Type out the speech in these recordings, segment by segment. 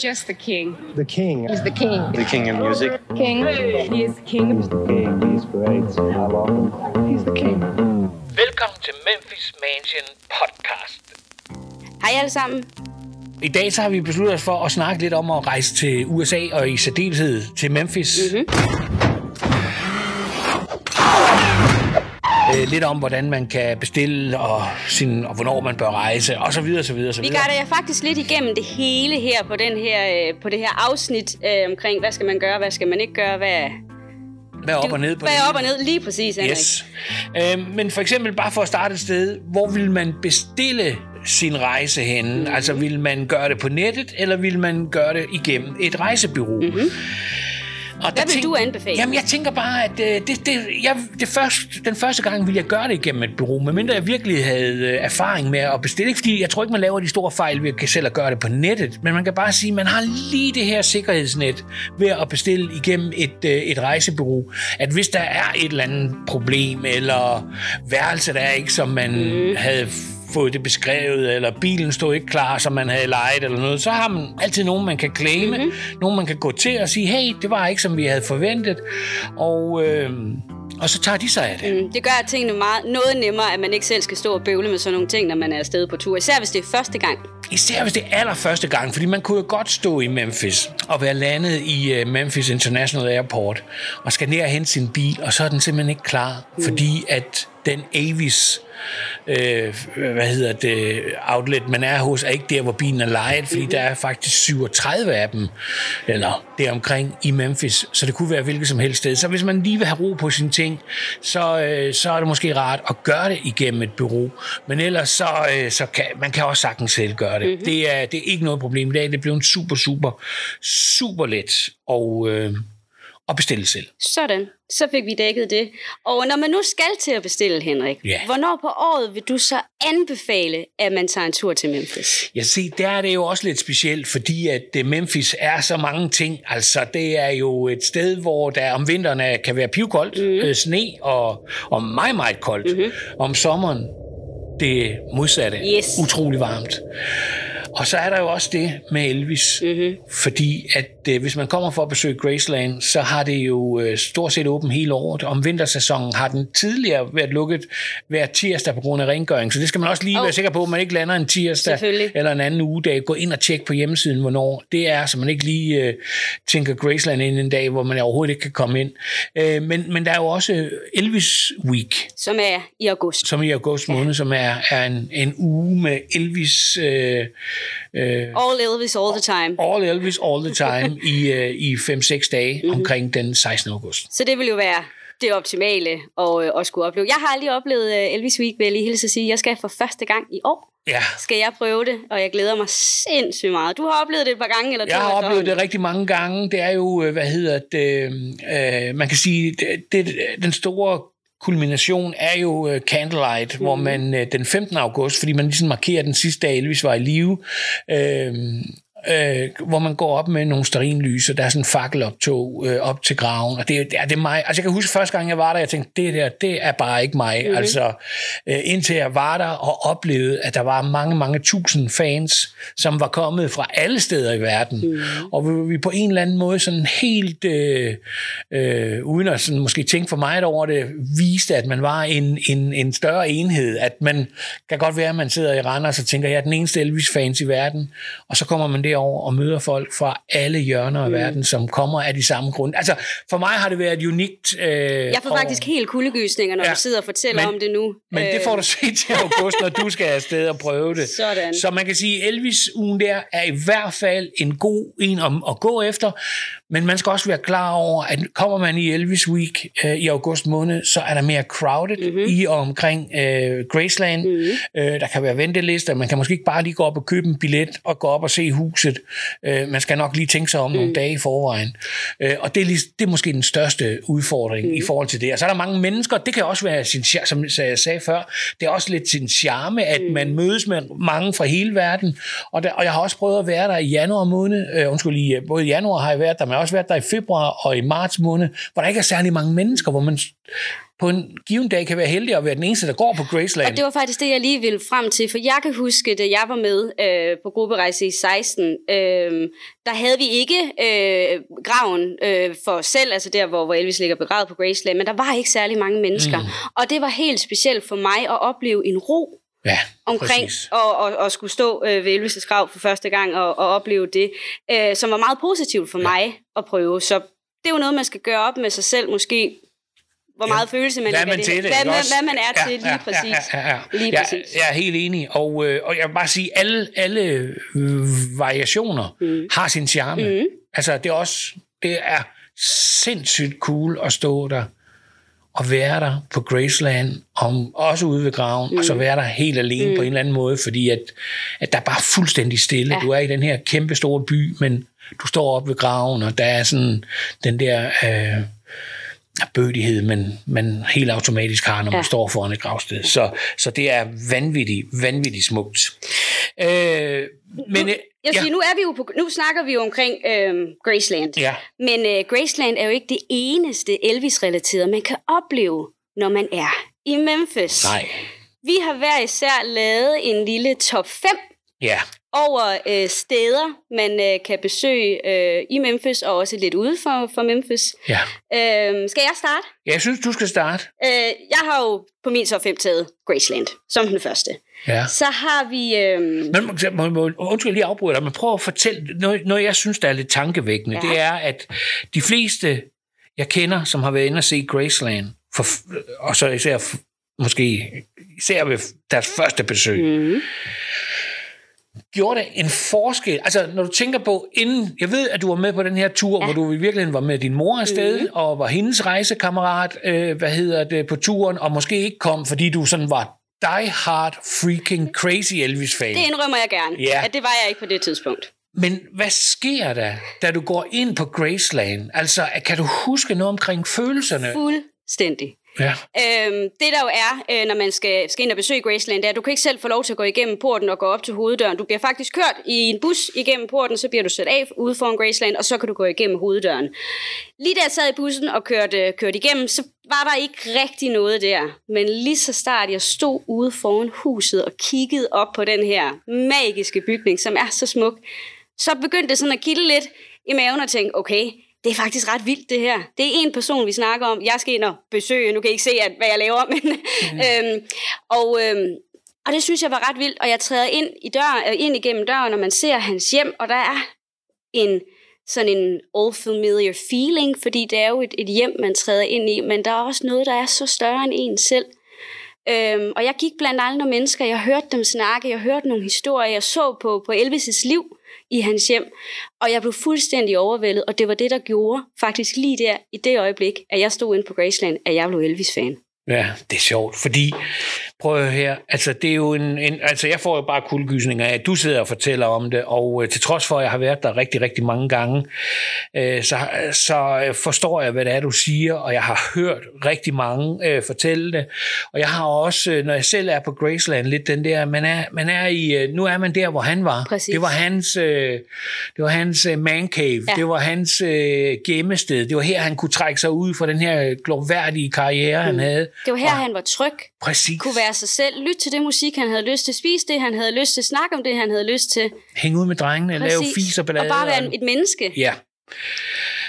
Just the king. The king. He's the king. The king of music. King. He is king. He's the king. He's great. I love him. He's the king. Velkommen til Memphis Mansion podcast. Hej alle sammen. I dag så har vi besluttet os for at snakke lidt om at rejse til USA, og i særdeleshed til Memphis. Mm-hmm. Øh, lidt om, hvordan man kan bestille, og, sin, og hvornår man bør rejse, og så videre, så videre, så Vi videre. guider jer faktisk lidt igennem det hele her på, den her, øh, på det her afsnit øh, omkring, hvad skal man gøre, hvad skal man ikke gøre, hvad, Hvad op og ned på hvad det er op og ned, lige præcis, Henrik. Yes. Øh, men for eksempel, bare for at starte et sted, hvor vil man bestille sin rejse henne? Mm-hmm. Altså, vil man gøre det på nettet, eller vil man gøre det igennem et rejsebureau? Mm-hmm. Og Hvad vil du anbefale? Jamen, jeg tænker bare, at øh, det, det, jeg, det første, den første gang ville jeg gøre det igennem et bureau, medmindre jeg virkelig havde øh, erfaring med at bestille. Ikke fordi jeg tror ikke, man laver de store fejl ved at selv at gøre det på nettet, men man kan bare sige, at man har lige det her sikkerhedsnet ved at bestille igennem et, øh, et rejsebureau, at hvis der er et eller andet problem, eller værelse, der er ikke, som man mm. havde fået det beskrevet, eller bilen stod ikke klar, som man havde lejet, eller noget, så har man altid nogen, man kan claime, mm-hmm. nogen, man kan gå til og sige, hey, det var ikke, som vi havde forventet, og, øh, og så tager de sig af det. Mm, Det gør tingene meget, noget nemmere, at man ikke selv skal stå og bøvle med sådan nogle ting, når man er afsted på tur. Især hvis det er første gang. Især hvis det er allerførste gang, fordi man kunne jo godt stå i Memphis og være landet i uh, Memphis International Airport og skal ned og hente sin bil, og så er den simpelthen ikke klar, mm. fordi at den Avis øh, hvad hedder det, outlet, man er hos, er ikke der, hvor bilen er lejet, fordi der er faktisk 37 af dem, eller deromkring i Memphis, så det kunne være hvilket som helst sted. Så hvis man lige vil have ro på sine ting, så, øh, så er det måske rart at gøre det igennem et bureau. Men ellers så, øh, så kan man kan også sagtens selv gøre det. Mm-hmm. Det, er, det er ikke noget problem i dag. Det er blevet super, super, super let og, øh, at bestille selv. Sådan, så fik vi dækket det. Og når man nu skal til at bestille, Henrik, Ja. hvornår på året vil du så anbefale, at man tager en tur til Memphis? Ja, se, der er det jo også lidt specielt, fordi at øh, Memphis er så mange ting. Altså, det er jo et sted, hvor der om vinteren er- kan være pivkoldt, mm. øh, sne og, og meget, meget koldt. Mm-hmm. Om sommeren, det modsatte. Yes. Utrolig varmt. Og så er der jo også det med Elvis, mm-hmm. fordi at øh, hvis man kommer for at besøge Graceland, så har det jo øh, stort set åbent hele året. Om vintersæsonen har den tidligere været lukket hver tirsdag på grund af rengøring, så det skal man også lige Oh. være sikker på, at man ikke lander en tirsdag eller en anden ugedag. Gå ind og tjek på hjemmesiden, hvornår det er, så man ikke lige øh, tænker Graceland ind en dag, hvor man overhovedet ikke kan komme ind. Øh, men, men der er jo også Elvis Week, Som er i august. som i august måned, som er, er en, en uge med Elvis... Øh, øh, All Elvis all the time. All Elvis All the Time i, øh, i 5-6 dage Mhm. mm-hmm. omkring den 16. august. Så det vil jo være det optimale at, øh, at skulle opleve. Jeg har aldrig oplevet øh, Elvis Week, vil jeg lige hilse at sige. Jeg skal for første gang i år, Ja, skal jeg prøve det, og jeg glæder mig sindssygt meget. Du har oplevet det et par gange, eller to jeg har oplevet det rigtig mange gange. Det er jo, hvad hedder det, øh, man kan sige, det, det, den store kulmination er jo uh, Candlelight, mm. hvor man uh, den 15. august, fordi man ligesom markerer den sidste dag, Elvis var i live, øh, øh, hvor man går op med nogle sterinlys, og der er sådan en fakkeloptog øh, op til graven, og det, er- det, mig. Altså jeg kan huske første gang, jeg var der, jeg tænkte, det der, det er bare ikke mig. Mm-hmm. Altså øh, indtil jeg var der og oplevede, at der var mange, mange tusind fans, som var kommet fra alle steder i verden, mm. og vi, vi på en eller anden måde sådan helt, øh, øh, uden at sådan måske tænke for meget over det, viste, at man var en, en, en større enhed, at man kan godt være, at man sidder i Randers og tænker, jeg er den eneste Elvis-fans i verden, og så kommer man derover og møder folk fra alle hjørner af mm. verden, som kommer af de samme grunde. Altså, for mig har det været unikt. Øh, Jeg får faktisk helt kuldegysninger, når Ja, du sidder og fortæller men- om det nu. men det Øh, får du se til august, når du skal afsted og prøve det. Sådan. Så man kan sige, at Elvis-ugen der er i hvert fald en god en at, at gå efter, men man skal også være klar over, at kommer man i Elvis Week øh, i august måned, så er der mere crowded Mhm. mm-hmm. i og omkring øh, Graceland. Mm-hmm. Øh, der kan være ventelister, man kan måske ikke bare lige gå op og købe en billet og gå op og se huset. Øh, man skal nok lige tænke sig om mm. nogle dage i forvejen. Øh, og det er, lige, det er måske den største udfordring mm. i forhold til det. Og så er der mange mennesker, det kan også være, sin, som jeg sagde før, det er også lidt sin charme, at mm. man mødes med mange fra hele verden. Og, der, og jeg har også prøvet at være der i januar måned, øh, undskyld, i, øh, både i januar har jeg været der, men jeg har også været der i februar og i marts måned, hvor der ikke er særlig mange mennesker, hvor man på en given dag kan være heldig at være den eneste, der går på Graceland. Og det var faktisk det, jeg lige ville frem til, for jeg kan huske, da jeg var med øh, på grupperejse i 16, øh, der havde vi ikke øh, graven øh, for os selv, altså der, hvor, hvor Elvis ligger begravet på Graceland, men der var ikke særlig mange mennesker. Mm. Og det var helt specielt for mig at opleve en ro ja, omkring præcis. og, og, og skulle stå øh, ved Elvis' grav for første gang og, og opleve det, øh, som var meget positivt for ja. mig at prøve. Så det er jo noget, man skal gøre op med sig selv, måske hvor meget Ja. følelse man Hvad man til det, Hvad, ikke hvad, man er til, lige præcis. Ja, ja, ja, ja. Lige jeg, præcis. jeg er helt enig, og, øh, og jeg vil bare sige, alle, alle øh, variationer mm. har sin charme. Mm. Altså, det er også, det er sindssygt cool at stå der og være der på Graceland, om, også ude ved graven, mm. og så være der helt alene mm. på en eller anden måde, fordi at, at der er bare fuldstændig stille. Ja. Du er i den her kæmpe store by, men du står op ved graven, og der er sådan den der øh, bødighed, man, man helt automatisk har, når man Ja. står foran et gravsted. Så, så det er vanvittigt, vanvittigt smukt. Øh, men, øh, Jeg ja, siger, nu, er vi jo på, nu snakker vi jo omkring øhm, Graceland. Ja. Men øh, Graceland er jo ikke det eneste Elvis-relaterede, man kan opleve, når man er i Memphis. nej, Vi har hver især lavet en lille top 5 ja, over øh, steder, man øh, kan besøge øh, i Memphis, og også lidt ude for, for Memphis. ja. Øh, skal jeg starte? Jeg synes, du skal starte. Øh, jeg har jo på min top 5 taget Graceland som den første. Ja. Så har vi... Øh, Men må, må, undskyld, lige afbryder dig, men prøv at fortælle noget, noget, jeg synes, der er lidt tankevækkende. Ja. Det er, at de fleste, jeg kender, som har været inde og se Graceland, for, og så især måske især ved deres første besøg, mm, gjorde det en forskel? Altså, når du tænker på, inden, jeg ved, at du var med på den her tur, ja. hvor du i virkeligheden var med din mor afsted, mm. og var hendes rejsekammerat, øh, hvad hedder det, på turen, og måske ikke kom, fordi du sådan var die hard freaking crazy Elvis-fan. det indrømmer jeg gerne, Ja. at det var jeg ikke på det tidspunkt. Men hvad sker der, da du går ind på Graceland? Altså, kan du huske noget omkring følelserne? Fuldstændig. Ja. Øhm, det der jo er, øh, når man skal, skal ind og besøge Graceland, det er, at du kan ikke selv få lov til at gå igennem porten og gå op til hoveddøren. Du bliver faktisk kørt i en bus igennem porten, så bliver du sat af ude foran Graceland, og så kan du gå igennem hoveddøren. Lige da jeg sad i bussen og kørte, kørte igennem, så var der ikke rigtig noget der. Men lige så start, jeg stod ude foran huset og kiggede op på den her magiske bygning, som er så smuk, så begyndte det sådan at kilde lidt i maven og tænke, okay, det er faktisk ret vildt det her. Det er en person, vi snakker om. Jeg skal ind og besøge, nu kan I ikke se, at, hvad jeg laver, men, mm. øhm, og, øhm, og det synes jeg var ret vildt, og jeg træder ind, i døren, øh, ind igennem døren, og man ser hans hjem, og der er en sådan en old familiar feeling, fordi det er jo et, et hjem, man træder ind i, men der er også noget, der er så større end en selv. Øhm, og jeg gik blandt andre mennesker, jeg hørte dem snakke, jeg hørte nogle historier, jeg så på, på Elvis' liv i hans hjem, og jeg blev fuldstændig overvældet, og det var det, der gjorde faktisk lige der, i det øjeblik, at jeg stod inde på Graceland, at jeg blev Elvis-fan. Ja, det er sjovt, fordi, prøv at her, altså det er jo en, en altså jeg får jo bare kuldegysninger af, at du sidder og fortæller om det, og øh, til trods for, at jeg har været der rigtig, rigtig mange gange, øh, så, så øh, forstår jeg, hvad det er, du siger, og jeg har hørt rigtig mange øh, fortælle det, og jeg har også, øh, når jeg selv er på Graceland, lidt den der, man er, man er i, øh, nu er man der, hvor han var. Præcis. Det var hans, øh, det var hans øh, man cave, Ja. det var hans øh, gemmested, det var her, han kunne trække sig ud fra den her gloværdige karriere, han havde. Det var her, Og- han var tryg, Præcis. kunne være sig selv, lytte til det musik, han havde lyst til, spise det, han havde lyst til, snakke om det, han havde lyst til. Hænge ud med drengene, lave fis og ballade. og bare være et menneske. Ja,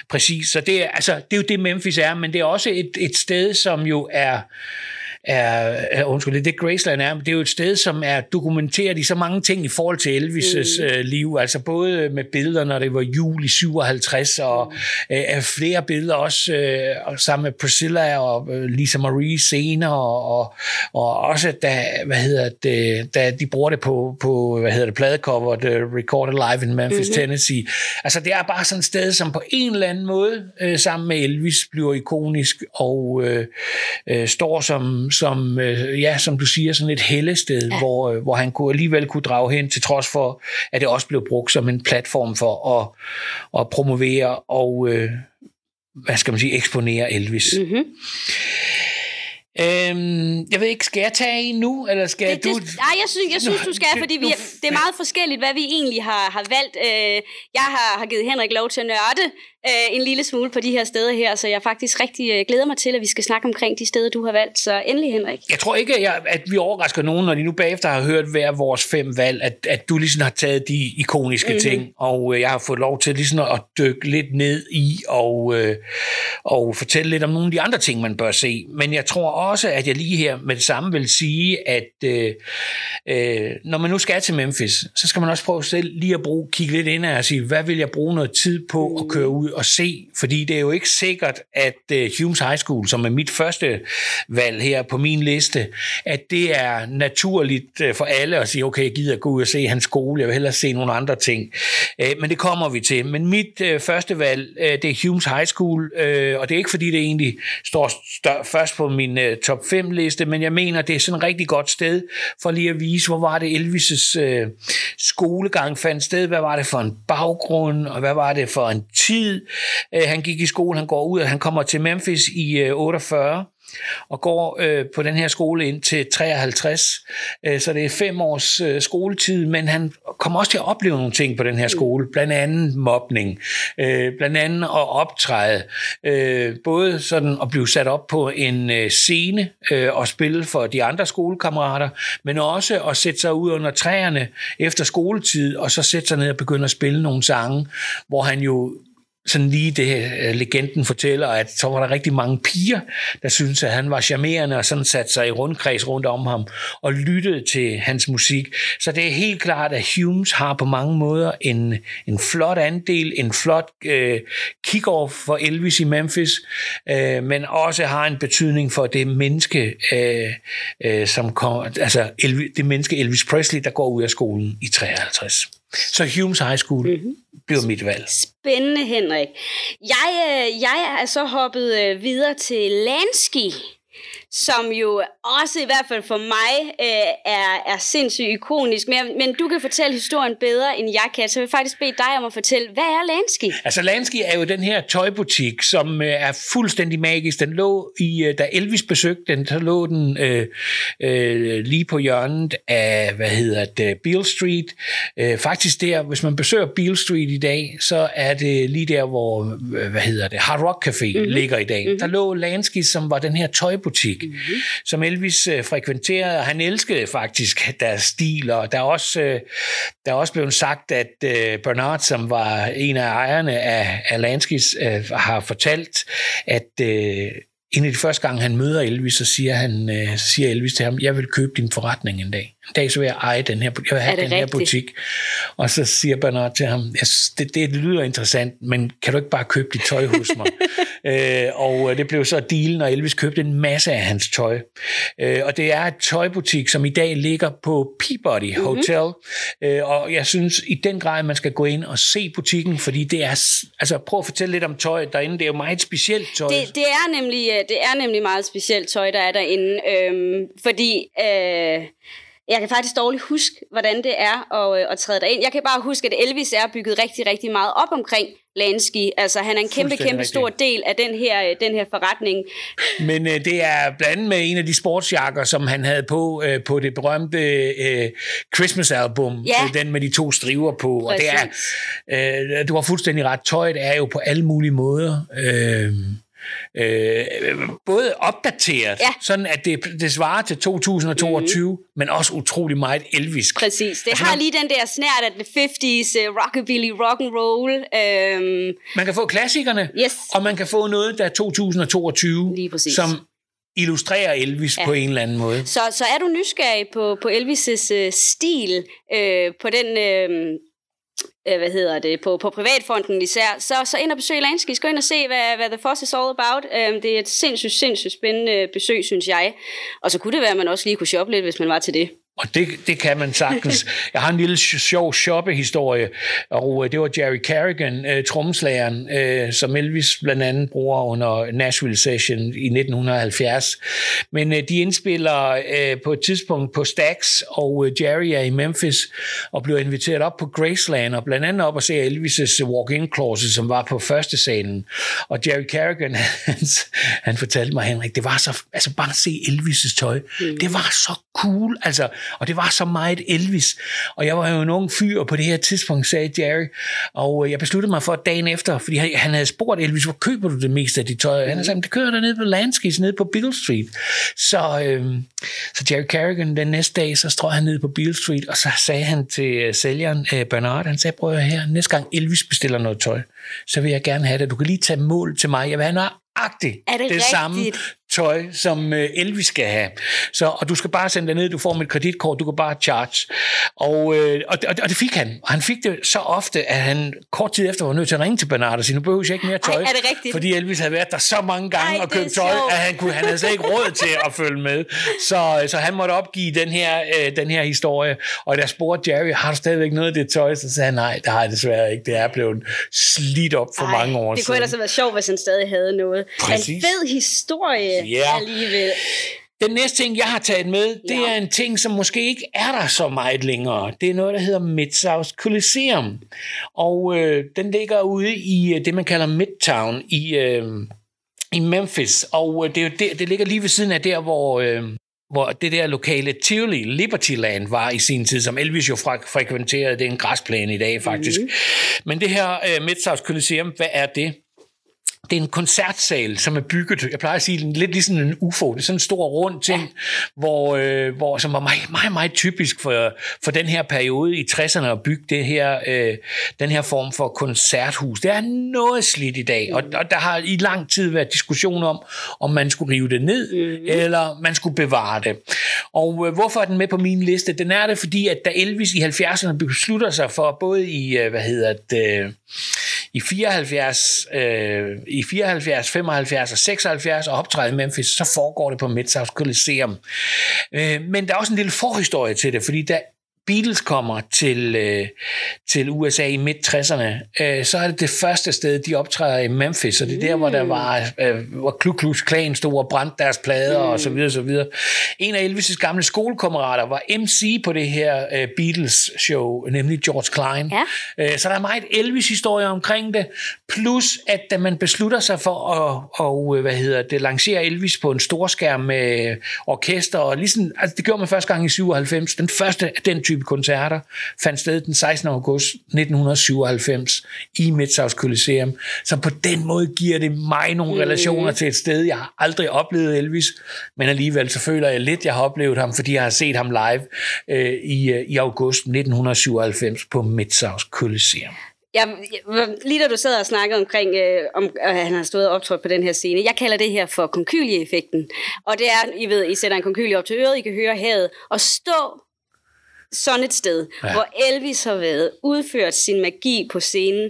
præcis. Så det er, altså, det er jo det, Memphis er, men det er også et, et sted, som jo er er, er undskyld, det Graceland er, det er jo et sted, som er dokumenteret i så mange ting i forhold til Elvis' mm. øh, liv, altså både med billeder, når det var jul i 57, og mm. øh, flere billeder også øh, sammen med Priscilla og øh, Lisa Marie senere, og, og, og også da, hvad hedder det, da de bruger det på, på hvad hedder det, pladecoveret uh, Recorded Live in Memphis, mm-hmm. Tennessee. Altså det er bare sådan et sted, som på en eller anden måde, øh, sammen med Elvis, bliver ikonisk og øh, øh, står som, som øh, ja, som du siger, sådan et hellested, ja. hvor, øh, hvor han kunne alligevel kunne drage hen, til trods for, at det også blev brugt som en platform for at, at promovere og, øh, hvad skal man sige, eksponere Elvis. Mm-hmm. Øhm, jeg ved ikke, skal jeg tage en nu, eller skal Det, du... det, nej, jeg synes, jeg synes du skal, fordi vi, det er meget forskelligt, hvad vi egentlig har, har valgt. Øh, jeg har, har givet Henrik lov til at nørde øh, en lille smule på de her steder her, så jeg faktisk rigtig øh, glæder mig til, at vi skal snakke omkring de steder, du har valgt. Så endelig, Henrik. Jeg tror ikke, at, jeg, at vi overrasker nogen, når de nu bagefter har hørt hver vores fem valg, at, at du ligesom har taget de ikoniske mm-hmm. ting, og øh, jeg har fået lov til ligesom at dykke lidt ned i og, øh, og fortælle lidt om nogle af de andre ting, man bør se. Men jeg tror også, at jeg lige her med det samme vil sige, at øh, øh, når man nu skal til Memphis, så skal man også prøve selv lige at bruge, kigge lidt ind og sige, hvad vil jeg bruge noget tid på at køre ud og se? Fordi det er jo ikke sikkert, at øh, Humes High School, som er mit første valg her på min liste, at det er naturligt øh, for alle at sige, okay, jeg gider gå ud og se hans skole, jeg vil hellere se nogle andre ting. Øh, men det kommer vi til. Men mit øh, første valg, øh, det er Humes High School, øh, og det er ikke fordi, det egentlig står stør- først på min øh, top 5 liste, men jeg mener, det er sådan et rigtig godt sted for lige at vise, hvor var det Elvis' øh, skolegang fandt sted, hvad var det for en baggrund, og hvad var det for en tid, øh, han gik i skole, han går ud, og han kommer til Memphis i øh, 48, og går øh, på den her skole ind til 53. Øh, så det er fem års øh, skoletid, men han kommer også til at opleve nogle ting på den her skole, blandt andet mobning, øh, blandt andet at optræde, øh, både sådan at blive sat op på en øh, scene øh, og spille for de andre skolekammerater, men også at sætte sig ud under træerne efter skoletid, og så sætte sig ned og begynde at spille nogle sange, hvor han jo sådan lige det, uh, legenden fortæller, at så var der rigtig mange piger, der syntes, at han var charmerende, og sådan satte sig i rundkreds rundt om ham, og lyttede til hans musik. Så det er helt klart, at Humes har på mange måder en, en flot andel, en flot uh, kick-off for Elvis i Memphis, uh, men også har en betydning for det menneske, øh, øh, som kom, altså Elvis, det menneske Elvis Presley, der går ud af skolen i 53. Så Humes High School mm-hmm. bliver mit valg. Spændende, Henrik. Jeg, øh, jeg er så hoppet øh, videre til Lansky, som jo også i hvert fald for mig øh, er, er sindssygt ikonisk. Men, men du kan fortælle historien bedre, end jeg kan, så jeg vil faktisk bede dig om at fortælle, hvad er Lansky? Altså Lansky er jo den her tøjbutik, som øh, er fuldstændig magisk. Den lå i, øh, da Elvis besøgte den, så lå den øh, øh, lige på hjørnet af, hvad hedder det, Beale Street. Øh, faktisk der, hvis man besøger Beale Street i dag, så er det lige der, hvor, øh, hvad hedder det, Hard Rock Café mm-hmm. ligger i dag. Mm-hmm. Der lå Lansky, som var den her tøjbutik mm-hmm. som Elvis øh, frekventerede, og han elskede faktisk deres stil, og der er også, øh, der er også blevet sagt, at øh, Bernard, som var en af ejerne af, af Lanskis, øh, har fortalt, at øh, en af de første gange, han møder Elvis, så siger, han, øh, siger Elvis til ham, jeg vil købe din forretning en dag. En dag så vil jeg eje den her, jeg vil have den rigtigt? her butik. Og så siger Bernard til ham, det, det lyder interessant, men kan du ikke bare købe dit tøj hos mig? øh, og det blev så dealen, og Elvis købte en masse af hans tøj. Øh, og det er et tøjbutik, som i dag ligger på Peabody mm-hmm. Hotel. Øh, og jeg synes i den grad, man skal gå ind og se butikken, fordi det er, altså prøv at fortælle lidt om tøjet derinde, det er jo meget specielt tøj. Det, det, er, nemlig, det er nemlig meget specielt tøj, der er derinde, øhm, fordi... Øh, jeg kan faktisk dårligt huske, hvordan det er at, øh, at træde derind. Jeg kan bare huske, at Elvis er bygget rigtig, rigtig meget op omkring Lansky. Altså, han er en kæmpe, kæmpe stor del af den her, øh, den her forretning. Men øh, det er blandt andet med en af de sportsjakker, som han havde på øh, på det berømte øh, Christmas-album. Ja. Øh, den med de to striver på. Og det er, øh, du har fuldstændig ret. Tøjet er jo på alle mulige måder... Øh, øh, både opdateret, ja. sådan at det, det svarer til 2022, mm. men også utrolig meget Elvis. Præcis. Det altså, har man, lige den der snært af the 50s, uh, rockabilly, rock and roll. Øhm. Man kan få klassikerne, yes. og man kan få noget, der er 2022, lige præcis. som illustrerer Elvis ja. på en eller anden måde. Så, så er du nysgerrig på, på Elvis' uh, stil, øh, på den... Øh, øh, hvad hedder det, på, på privatfonden især, så, så ind og besøg Landskis. Gå ind og se, hvad, hvad The Foss is all about. Øhm, det er et sindssygt, sindssygt spændende besøg, synes jeg. Og så kunne det være, at man også lige kunne shoppe lidt, hvis man var til det. Og det, det kan man sagtens. Jeg har en lille sjov shoppehistorie, og øh, det var Jerry Carrigan, uh, trommeslageren, uh, som Elvis blandt andet bruger under Nashville Session i 1970. Men uh, de indspiller på et tidspunkt på Stax, og Jerry er i Memphis og bliver inviteret op på Graceland, og blandt andet op og se Elvis' walk-in closet, som var på første scenen. Og Jerry Carrigan, han, han fortalte mig, Henrik, det var så, altså bare at se Elvis' tøj, mm. det var så cool. Altså, Og det var så meget Elvis. Og jeg var jo en ung fyr på det her tidspunkt, sagde Jerry. Og øh, jeg besluttede mig for dagen efter, fordi han, havde spurgt Elvis, hvor køber du det meste af dit tøj? Han sagt, det kører der nede på Landskis, nede på Bill Street. Så, øh, så Jerry Carrigan den næste dag, så strøg han ned på Bill Street, og så sagde han til uh, sælgeren, uh, Bernard, han sagde, prøv her, næste gang Elvis bestiller noget tøj, så vil jeg gerne have det. Du kan lige tage mål til mig. Jeg vil have nøjagtigt Er det det rigtigt? samme tøj, som øh, Elvis skal have. Så, og du skal bare sende det ned, du får mit kreditkort, du kan bare charge. Og, øh, og, og, og det fik han. Og han fik det så ofte, at han kort tid efter var nødt til at ringe til Bernard og sige, nu behøver jeg ikke mere tøj. Ej, er det rigtigt? Fordi Elvis havde været der så mange gange Ej, og købt tøj, at han, kunne, han havde slet ikke råd til at følge med. Så, så han måtte opgive den her, øh, den her historie. Og da jeg spurgte Jerry, har du stadigvæk noget af det tøj? Så sagde han, nej, det har jeg desværre ikke. Det er blevet slidt op for Ej, mange år Det kunne siden. ellers have været sjovt, hvis han stadig havde noget. Præcis. En fed historie Ja. alligevel. Den næste ting, jeg har taget med, det Ja. er en ting, som måske ikke er der så meget længere. Det er noget, der hedder Mid-South Coliseum. Og øh, den ligger ude i øh, det, man kalder Midtown i, øh, i Memphis. Og øh, det, er det, det ligger lige ved siden af der, hvor... Øh, hvor det der lokale Tivoli, Libertyland, var i sin tid, som Elvis jo fre- frekventerede. Det er en græsplæne i dag, faktisk. Mm. Men det her øh, Mid-South Coliseum, hvad er det? Det er en koncertsal, som er bygget, jeg plejer at sige, lidt ligesom en UFO. Det er sådan en stor rund ting, ja. hvor, øh, hvor, som var meget, meget, meget typisk for, for den her periode i 60'erne at bygge det her, øh, den her form for koncerthus. Det er noget slidt i dag, og, og der har i lang tid været diskussion om, om man skulle rive det ned, mm. eller man skulle bevare det. Og øh, hvorfor er den med på min liste? Den er det, fordi at da Elvis i 70'erne beslutter sig for, både i, øh, hvad hedder det, øh, i 74, øh, i 74, 75 og 76 og optræde i Memphis, så foregår det på Mid-South Coliseum. Øh, men der er også en lille forhistorie til det, fordi da Beatles kommer til, øh, til USA i midt-60'erne, øh, så er det det første sted, de optræder i Memphis, og det er der, hvor der var, øh, hvor Ku Klux Klan stod og brændte deres plader, og så videre, så videre. En af Elvis' gamle skolekammerater var MC på det her øh, Beatles-show, nemlig George Klein. Ja. Øh, så der er meget Elvis-historie omkring det, plus at da man beslutter sig for at og, øh, hvad hedder det, lancere Elvis på en storskærm med orkester, og ligesom, altså det gjorde man første gang i 97, den første den type koncerter fandt sted den 16. august 1997 i Mid-South Coliseum, så på den måde giver det mig nogle mm. relationer til et sted, jeg har aldrig oplevet Elvis, men alligevel så føler jeg lidt, jeg har oplevet ham, fordi jeg har set ham live øh, i, øh, i august 1997 på Mid-South Coliseum. Jeg, lige da du sad og snakkede omkring, øh, om at han har stået og optrådt på den her scene, jeg kalder det her for konkylie-effekten. Og det er, I ved, I sætter en konkylie op til øret, I kan høre havet, og stå sådan et sted, ja. Hvor Elvis har været udført sin magi på scenen.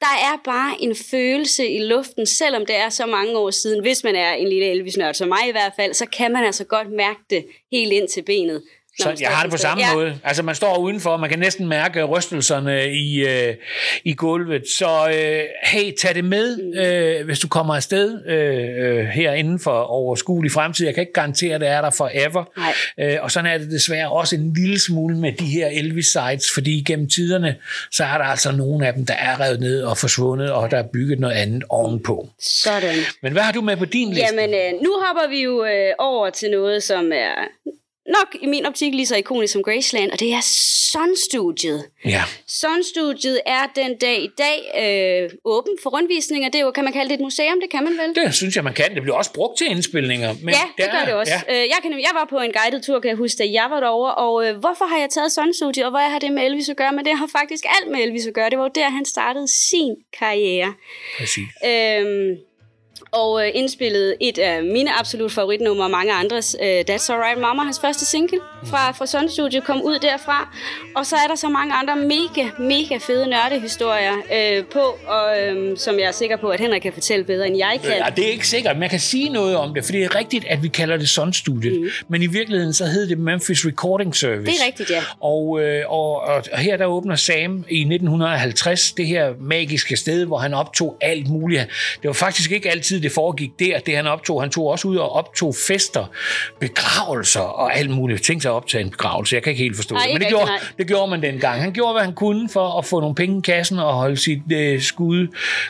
Der er bare en følelse i luften, selvom det er så mange år siden. Hvis man er en lille Elvis-nørd, som mig i hvert fald, så kan man altså godt mærke det helt ind til benet. Så jeg har det på samme ja. måde. Altså man står udenfor, man kan næsten mærke rystelserne i, øh, i gulvet. Så øh, hey, tag det med, Mm. øh, hvis du kommer afsted øh, øh, her inden for overskuelig fremtid. Jeg kan ikke garantere, at det er der forever. Nej. Øh, og sådan er det desværre også en lille smule med de her Elvis-sites, fordi gennem tiderne, så er der altså nogle af dem, der er revet ned og forsvundet, og der er bygget noget andet ovenpå. Sådan. Men hvad har du med på din liste? Jamen, øh, nu hopper vi jo øh, over til noget, som er nok i min optik lige så ikonisk som Graceland, og det er Sun-studiet. Ja. Sun-studiet er den dag i dag øh, åben for rundvisninger. Det er jo, kan man kalde det et museum? Det kan man vel? Det synes jeg, man kan. Det bliver også brugt til indspilninger. Men ja, det gør det også. Ja. Ja. Øh, jeg, kan, jeg var på en guided tur, kan jeg huske, da jeg var derovre, og øh, hvorfor har jeg taget Sun-studiet, og hvad har det med Elvis at gøre? Men det har faktisk alt med Elvis at gøre. Det var jo der, han startede sin karriere. Præcis. Øhm, og øh, indspillede et af mine absolut favoritnumre, og mange andres, øh, That's Alright Mama, hans første single fra, fra Sun Studio, kom ud derfra. Og så er der så mange andre mega, mega fede nørdehistorier øh, på, og, øh, som jeg er sikker på, at Henrik kan fortælle bedre, end jeg kan. Ja, det er ikke sikkert. Man kan sige noget om det, for det er rigtigt, at vi kalder det Sun Studiet. Mm. Men i virkeligheden så hed det Memphis Recording Service. Det er rigtigt, ja. Og, øh, og, og, og her der åbner Sam i 1950 det her magiske sted, hvor han optog alt muligt. Det var faktisk ikke altid, det foregik der, det han optog. Han tog også ud og optog fester, begravelser og alt muligt. Tænk sig at optage en begravelse. Jeg kan ikke helt forstå Nej, det. Men det gjorde, nej. det gjorde man dengang. Han gjorde, hvad han kunne for at få nogle penge i kassen og holde sit øh, skud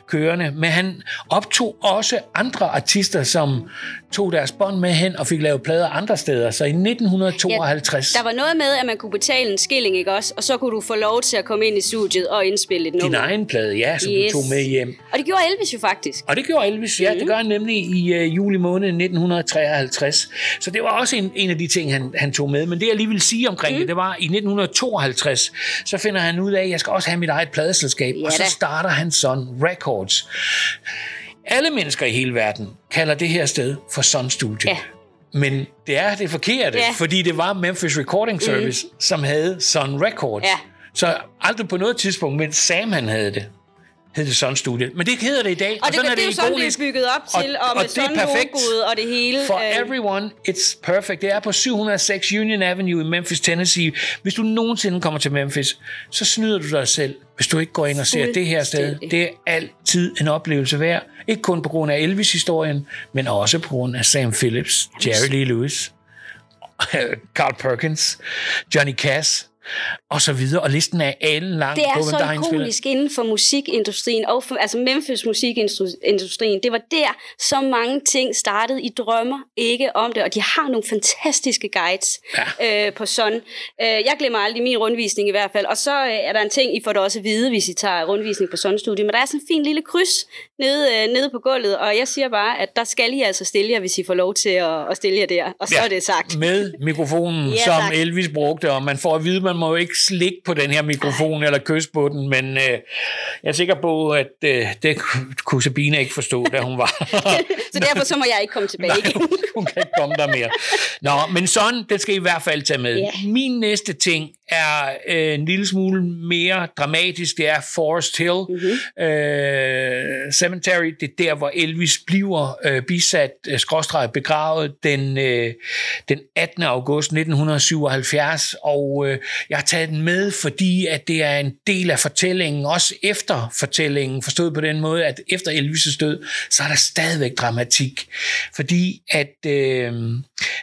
kørende. Men han optog også andre artister, som tog deres bånd med hen og fik lavet plader andre steder. Så i 1952... Der var noget med, at man kunne betale en skilling, ikke også? Og så kunne du få lov til at komme ind i studiet og indspille et nummer. Din egen plade, ja, som Yes. du tog med hjem. Og det gjorde Elvis jo faktisk. Og det gjorde Elvis, ja, Mhm. det gør han nemlig i øh, juli måned 1953. Så det var også en, en af de ting, han, han tog med. Men det, jeg lige vil sige omkring Mhm. mm. det, det var i 1952, så finder han ud af, at jeg skal også have mit eget pladeselskab. Ja og så da. starter han Sun Records. Alle mennesker i hele verden kalder det her sted for Sun Studio. Ja. Men det er det forkerte, Ja. fordi det var Memphis Recording Service, mm. som havde Sun Records. Ja. Så aldrig på noget tidspunkt, mens Sam han havde det, hed det Sun Studio. Men det hedder det i dag. Og det, sådan det er jo sådan, det er ikonisk. bygget op til, og, og med det er sådan perfekt. logoet og det hele. For øh, everyone, it's perfect. Det er på 706 Union Avenue i Memphis, Tennessee. Hvis du nogensinde kommer til Memphis, så snyder du dig selv, hvis du ikke går ind og ser det her sted. Det er altid en oplevelse værd. Ikke kun på grund af Elvis-historien, men også på grund af Sam Phillips, Jerry Lee Lewis, Carl Perkins, Johnny Cash, og så videre. Og listen er alle lang Det er på, så der ikonisk inden for musikindustrien, og for, altså Memphis musikindustrien. Det var der, så mange ting startede. I drømmer ikke om det, og de har nogle fantastiske guides ja. øh, på Sun. Øh, jeg glemmer aldrig min rundvisning i hvert fald. Og så øh, er der en ting, I får det også at vide, hvis I tager rundvisning på Sun Studio. Men der er sådan en fin lille kryds nede, øh, nede på gulvet, og jeg siger bare, at der skal I altså stille jer, hvis I får lov til at, at stille jer der. Og så ja. er det sagt. Med mikrofonen, Ja, som tak. Elvis brugte, og man får at vide, at man må jo ikke slikke på den her mikrofon eller kysse på den, men øh, jeg er sikker på, at øh, det kunne Sabine ikke forstå, da hun var. Så derfor så må jeg ikke komme tilbage Nej, igen. hun, hun kan ikke komme der mere. Nå, men sådan, det skal I i hvert fald tage med. Ja. Min næste ting er øh, en lille smule mere dramatisk. Det er Forest Hill mm-hmm. øh, Cemetery. Det er der, hvor Elvis bliver øh, bisat, øh, skråstreget begravet den, øh, den 18. august 1977. Og øh, jeg har taget den med, fordi at det er en del af fortællingen, også efter fortællingen, forstået på den måde, at efter Elvis' død, så er der stadigvæk dramatik. Fordi at øh,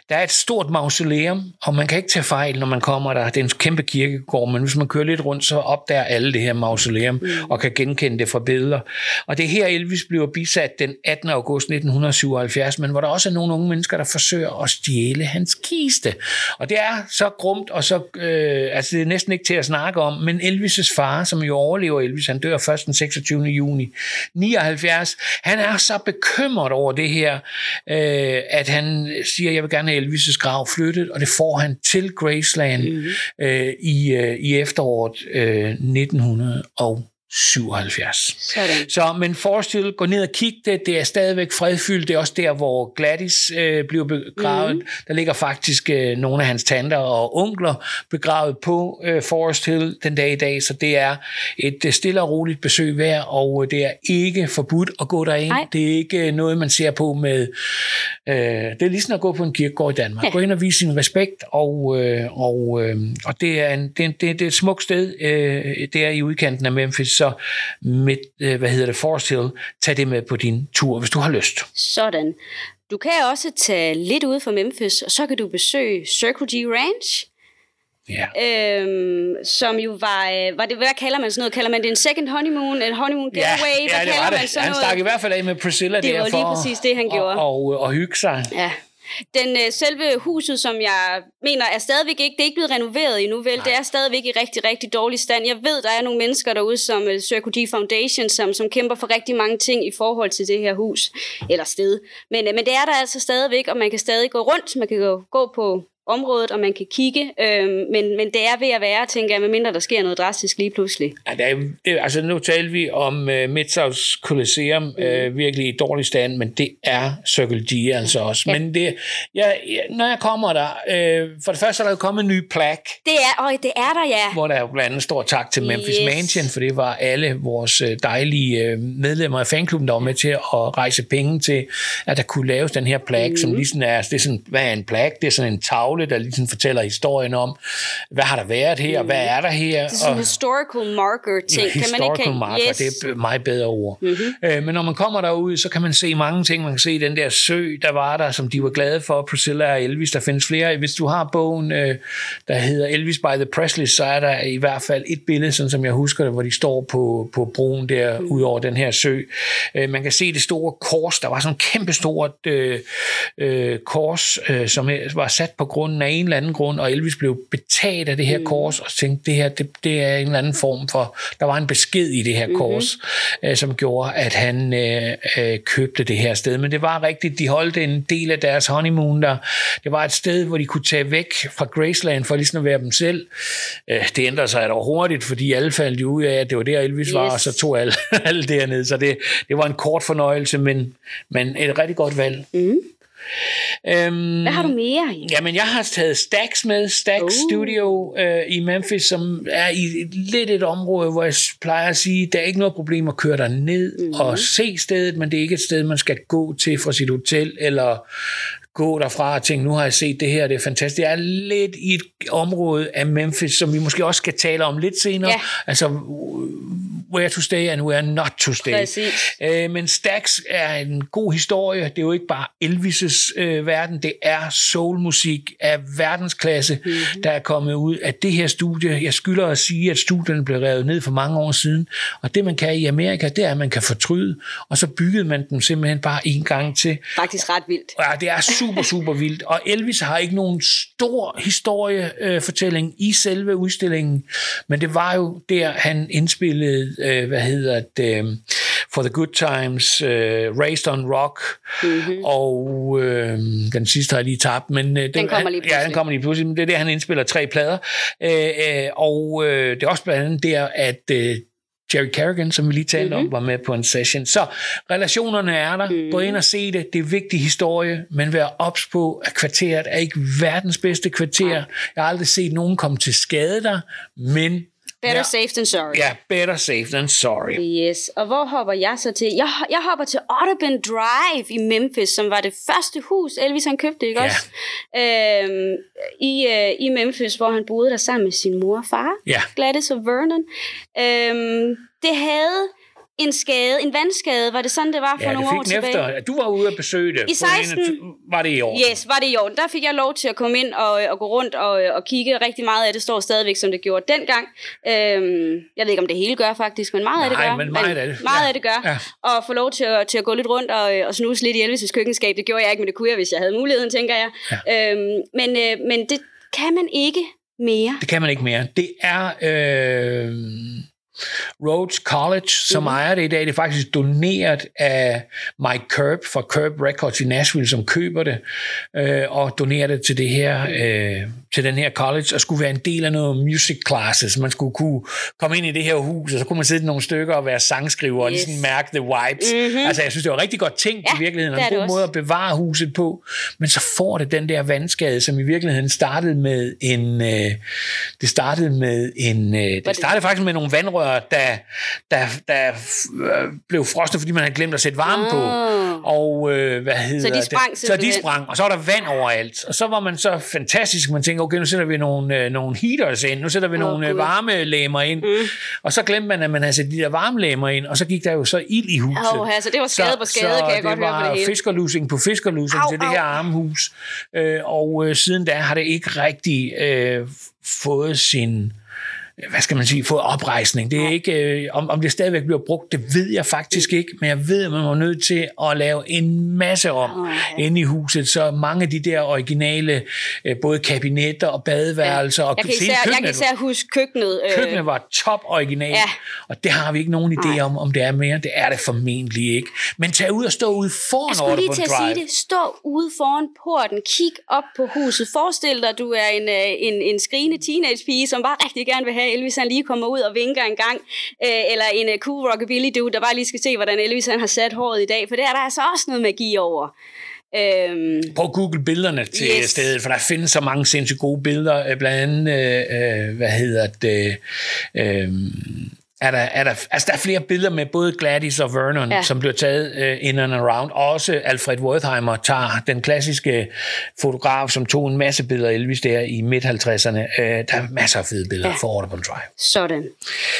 der er et stort mausoleum, og man kan ikke tage fejl, når man kommer der. Det er en kæmpe kirkegård, men hvis man kører lidt rundt, så opdager alle det her mausoleum, mm. og kan genkende det fra billeder. Og det er her, Elvis bliver bisat den 18. august 1977, men hvor der også er nogle unge mennesker, der forsøger at stjæle hans kiste. Og det er så grumt, og så, øh, altså det er næsten ikke til at snakke om, men Elvis' far, som jo overlever Elvis, han dør først den 26. juni 79, han er så bekymret over det her, øh, at han siger, jeg vil gerne have Elvis' grav flyttet, og det får han til Graceland mm. øh, i, øh, i efteråret øh, 1977. Sådan. Så, men forestil gå ned og kig det. Det er stadigvæk fredfyldt. Det er også der, hvor Gladys øh, bliver begravet. Mm. Der ligger faktisk øh, nogle af hans tanter og onkler begravet på øh, Forest Hill den dag i dag. Så det er et øh, stille og roligt besøg værd, og øh, det er ikke forbudt at gå derind. Nej. Det er ikke øh, noget, man ser på med... Øh, det er ligesom at gå på en kirkegård i Danmark. Ja. Gå ind og vise sin respekt, og, øh, og, øh, og det, er en, det, er det, det er et smukt sted. Øh, det er i udkanten af Memphis, så med, øh, hvad hedder det, Forest Hill, tag det med på din tur, hvis du har lyst. Sådan. Du kan også tage lidt ud fra Memphis, og så kan du besøge Circle G Ranch, Ja. øhm, som jo var, øh, var det, hvad kalder man sådan noget? Kalder man det en second honeymoon, en honeymoon getaway? ja, hvad det kalder var man det. sådan Han noget? stak i hvert fald af med Priscilla Det var der lige for præcis det, han at- gjorde. Og, og, og hygge sig. Ja. Den øh, selve huset, som jeg mener er stadigvæk ikke, det er ikke blevet renoveret endnu, vel? Det er stadigvæk i rigtig, rigtig dårlig stand. Jeg ved, der er nogle mennesker derude, som øh, Circle D Foundation, som, som kæmper for rigtig mange ting i forhold til det her hus, eller sted. Men, øh, men det er der altså stadigvæk, og man kan stadig gå rundt, man kan gå, gå på området, og man kan kigge, øh, men, men det er ved at være, tænker jeg, medmindre der sker noget drastisk lige pludselig. Ja, det er, det, altså nu talte vi om uh, Midthavs Colosseum, mm. uh, virkelig i dårlig stand, men det er Circle G altså også. Ja. Men det, jeg, når jeg kommer der, uh, for det første er der jo kommet en ny plaque, Det er, og det er der, ja. hvor der jo blandt andet står tak til Memphis Yes. Mansion, for det var alle vores øh, dejlige øh, medlemmer af fanklubben, der var med til at rejse penge til, at der kunne laves den her plaque, mm. som ligesom er, det er sådan, hvad er en plaque? Det er sådan en tavle, tavle, der ligesom fortæller historien om, hvad har der været her, mm. hvad er der her. Det er sådan en historical marker ting. Kan man historical ikke marker, yes. det er et meget bedre ord. Mm-hmm. Øh, men når man kommer derud, så kan man se mange ting. Man kan se den der sø, der var der, som de var glade for, Priscilla og Elvis. Der findes flere. Hvis du har bogen, øh, der hedder Elvis by the Presley, så er der i hvert fald et billede, sådan som jeg husker det, hvor de står på, på broen der, mm. ud over den her sø. Øh, man kan se det store kors. Der var sådan et kæmpestort øh, øh, kors, øh, som var sat på grunden af en eller anden grund, og Elvis blev betaget af det her mm. kors, og tænkte, det her, det, det er en eller anden form for, der var en besked i det her mm-hmm. kors, øh, som gjorde, at han øh, øh, købte det her sted. Men det var rigtigt, de holdt en del af deres honeymoon der. Det var et sted, hvor de kunne tage væk fra Graceland for ligesom at være dem selv. Øh, det ændrede sig dog hurtigt, fordi alle faldt ud af, at det var der Elvis yes. var, og så tog alle, alle dernede. Så det, det var en kort fornøjelse, men, men et rigtig godt valg. Mm. Øhm, Hvad har du mere? Jamen, jeg har taget Stax med, Stax Uh. Studio øh, i Memphis, som er i et, lidt et område, hvor jeg plejer at sige, der er ikke noget problem at køre der ned Mhm. mm. og se stedet, men det er ikke et sted, man skal gå til fra sit hotel, eller gå derfra og tænke, nu har jeg set det her, det er fantastisk. Det er lidt i et område af Memphis, som vi måske også skal tale om lidt senere. Ja. Altså, where to stay and where not to stay. Præcis. Øh, men Stax er en god historie. Det er jo ikke bare Elvis' øh, verden, det er soulmusik af verdensklasse, Mhm. mm-hmm. der er kommet ud af det her studie. Jeg skylder at sige, at studierne blev revet ned for mange år siden, og det man kan i Amerika, det er, at man kan fortryde, og så byggede man dem simpelthen bare en gang til. Faktisk ret vildt. Ja, det er super, super vildt. Og Elvis har ikke nogen stor historiefortælling i selve udstillingen, men det var jo der, han indspillede, øh, hvad hedder det, øh, For the Good Times, øh, Raised on Rock, mm-hmm. og øh, den sidste har jeg lige tabt, men øh, Den kommer lige Ja, den pludselig. kommer lige pludselig, men det er der, han indspiller tre plader. Øh, øh, og øh, det er også blandt andet der, at øh, Jerry Carrigan, som vi lige talte mm-hmm. om, var med på en session. Så relationerne er der. Mm. Gå ind og se det. Det er vigtig historie, men vær ops på, at kvarteret er ikke verdens bedste kvarter. Jeg har aldrig set nogen komme til skade der, men Better ja, safe than sorry. ja, better safe than sorry. Yes, og hvor hopper jeg så til? Jeg, jeg hopper til Audubon Drive i Memphis, som var det første hus, Elvis han købte, ikke Ja. også? Øhm, i, øh, I Memphis, hvor han boede der sammen med sin mor og far, Ja. Gladys og Vernon. Øhm, det havde en skade, en vandskade, var det sådan, det var for Ja, nogle år tilbage? efter, du var ude at besøge det. I på en af 16 tu- var det i år. Yes, var det i orden. Der fik jeg lov til at komme ind og, og gå rundt og, og kigge. Rigtig meget af det står stadigvæk, som det gjorde dengang. Øhm, jeg ved ikke, om det hele gør faktisk, men meget af det Nej, gør. men meget af det. Meget Ja. af det gør. Ja. Og få lov til at, til at gå lidt rundt og, og snuse lidt i Elvis' køkkenskab. Det gjorde jeg ikke, men det kunne jeg, hvis jeg havde muligheden, tænker jeg. Ja. Øhm, men, øh, men det kan man ikke mere. Det kan man ikke mere. Det er øh, Rhodes College, som mm. ejer det i dag. Det er faktisk doneret af Mike Curb fra Curb Records i Nashville, som køber det øh, og donerer det til det her øh, til den her college og skulle være en del af noget music classes. Man skulle kunne komme ind i det her hus, og så kunne man sidde nogle stykker og være sangskriver yes. og ligesom mærke the vibes. Mm-hmm. Altså, jeg synes, det var rigtig godt tænkt Ja, i virkeligheden, og en god det måde også. at bevare huset på, men så får det den der vandskade, som i virkeligheden startede med en, øh, det startede med en, øh, det det- startede faktisk med nogle vandrør, der, der, der øh, blev frosne, fordi man havde glemt at sætte varme på, Ah. og øh, hvad hedder de sprang det? Så de sprang, og så var der vand overalt, og så var man så fantastisk, man tænker, okay, nu sætter vi nogle, øh, nogle heaters ind, nu sætter vi Åh, nogle øh, Gud. varmelæmer ind, mm. og så glemte man, at man havde sat de der varmelæmer ind, og så gik der jo så ild i huset. Åh, altså, det var skade på skade, kan jeg godt høre på det hele. fiskerlusing på fiskerlusing Au, til det her armhus. Øh, og øh, siden da har det ikke rigtig øh, fået sin hvad skal man sige, fået oprejsning. Det er ikke, øh, om, om det stadigvæk bliver brugt, det ved jeg faktisk ikke, men jeg ved, at man var nødt til at lave en masse om ja. inde i huset, så mange af de der originale, øh, både kabinetter og badeværelser, og Jeg kan især, jeg kan køkkenet, især huske køkkenet. Øh, køkkenet var top original, Ja. og det har vi ikke nogen idé om, om det er mere. Det er det formentlig ikke. Men tag ud og stå ude foran Jeg skulle lige til at sige det. Stå ude foran porten, kig op på huset. Forestil dig, at du er en, øh, en, en skrigende teenagepige, som bare rigtig gerne vil have Elvis, han lige kommer ud og vinker en gang. Øh, eller en uh, cool rockabilly dude, der bare lige skal se, hvordan Elvis han har sat håret i dag. For det er der altså også noget magi over. Øhm, Prøv at google billederne til Yes. yes. stedet, for der findes så mange sindssygt gode billeder. øh, Blandt andet, øh, øh, hvad hedder det, øh, er der, er der, altså der er flere billeder med både Gladys og Vernon, ja. Som bliver taget uh, in and around. Og også Alfred Wertheimer tager den klassiske fotograf, som tog en masse billeder af Elvis der i midt-50'erne. Uh, der er masser af fede billeder ja. for Audubon Drive. Sådan.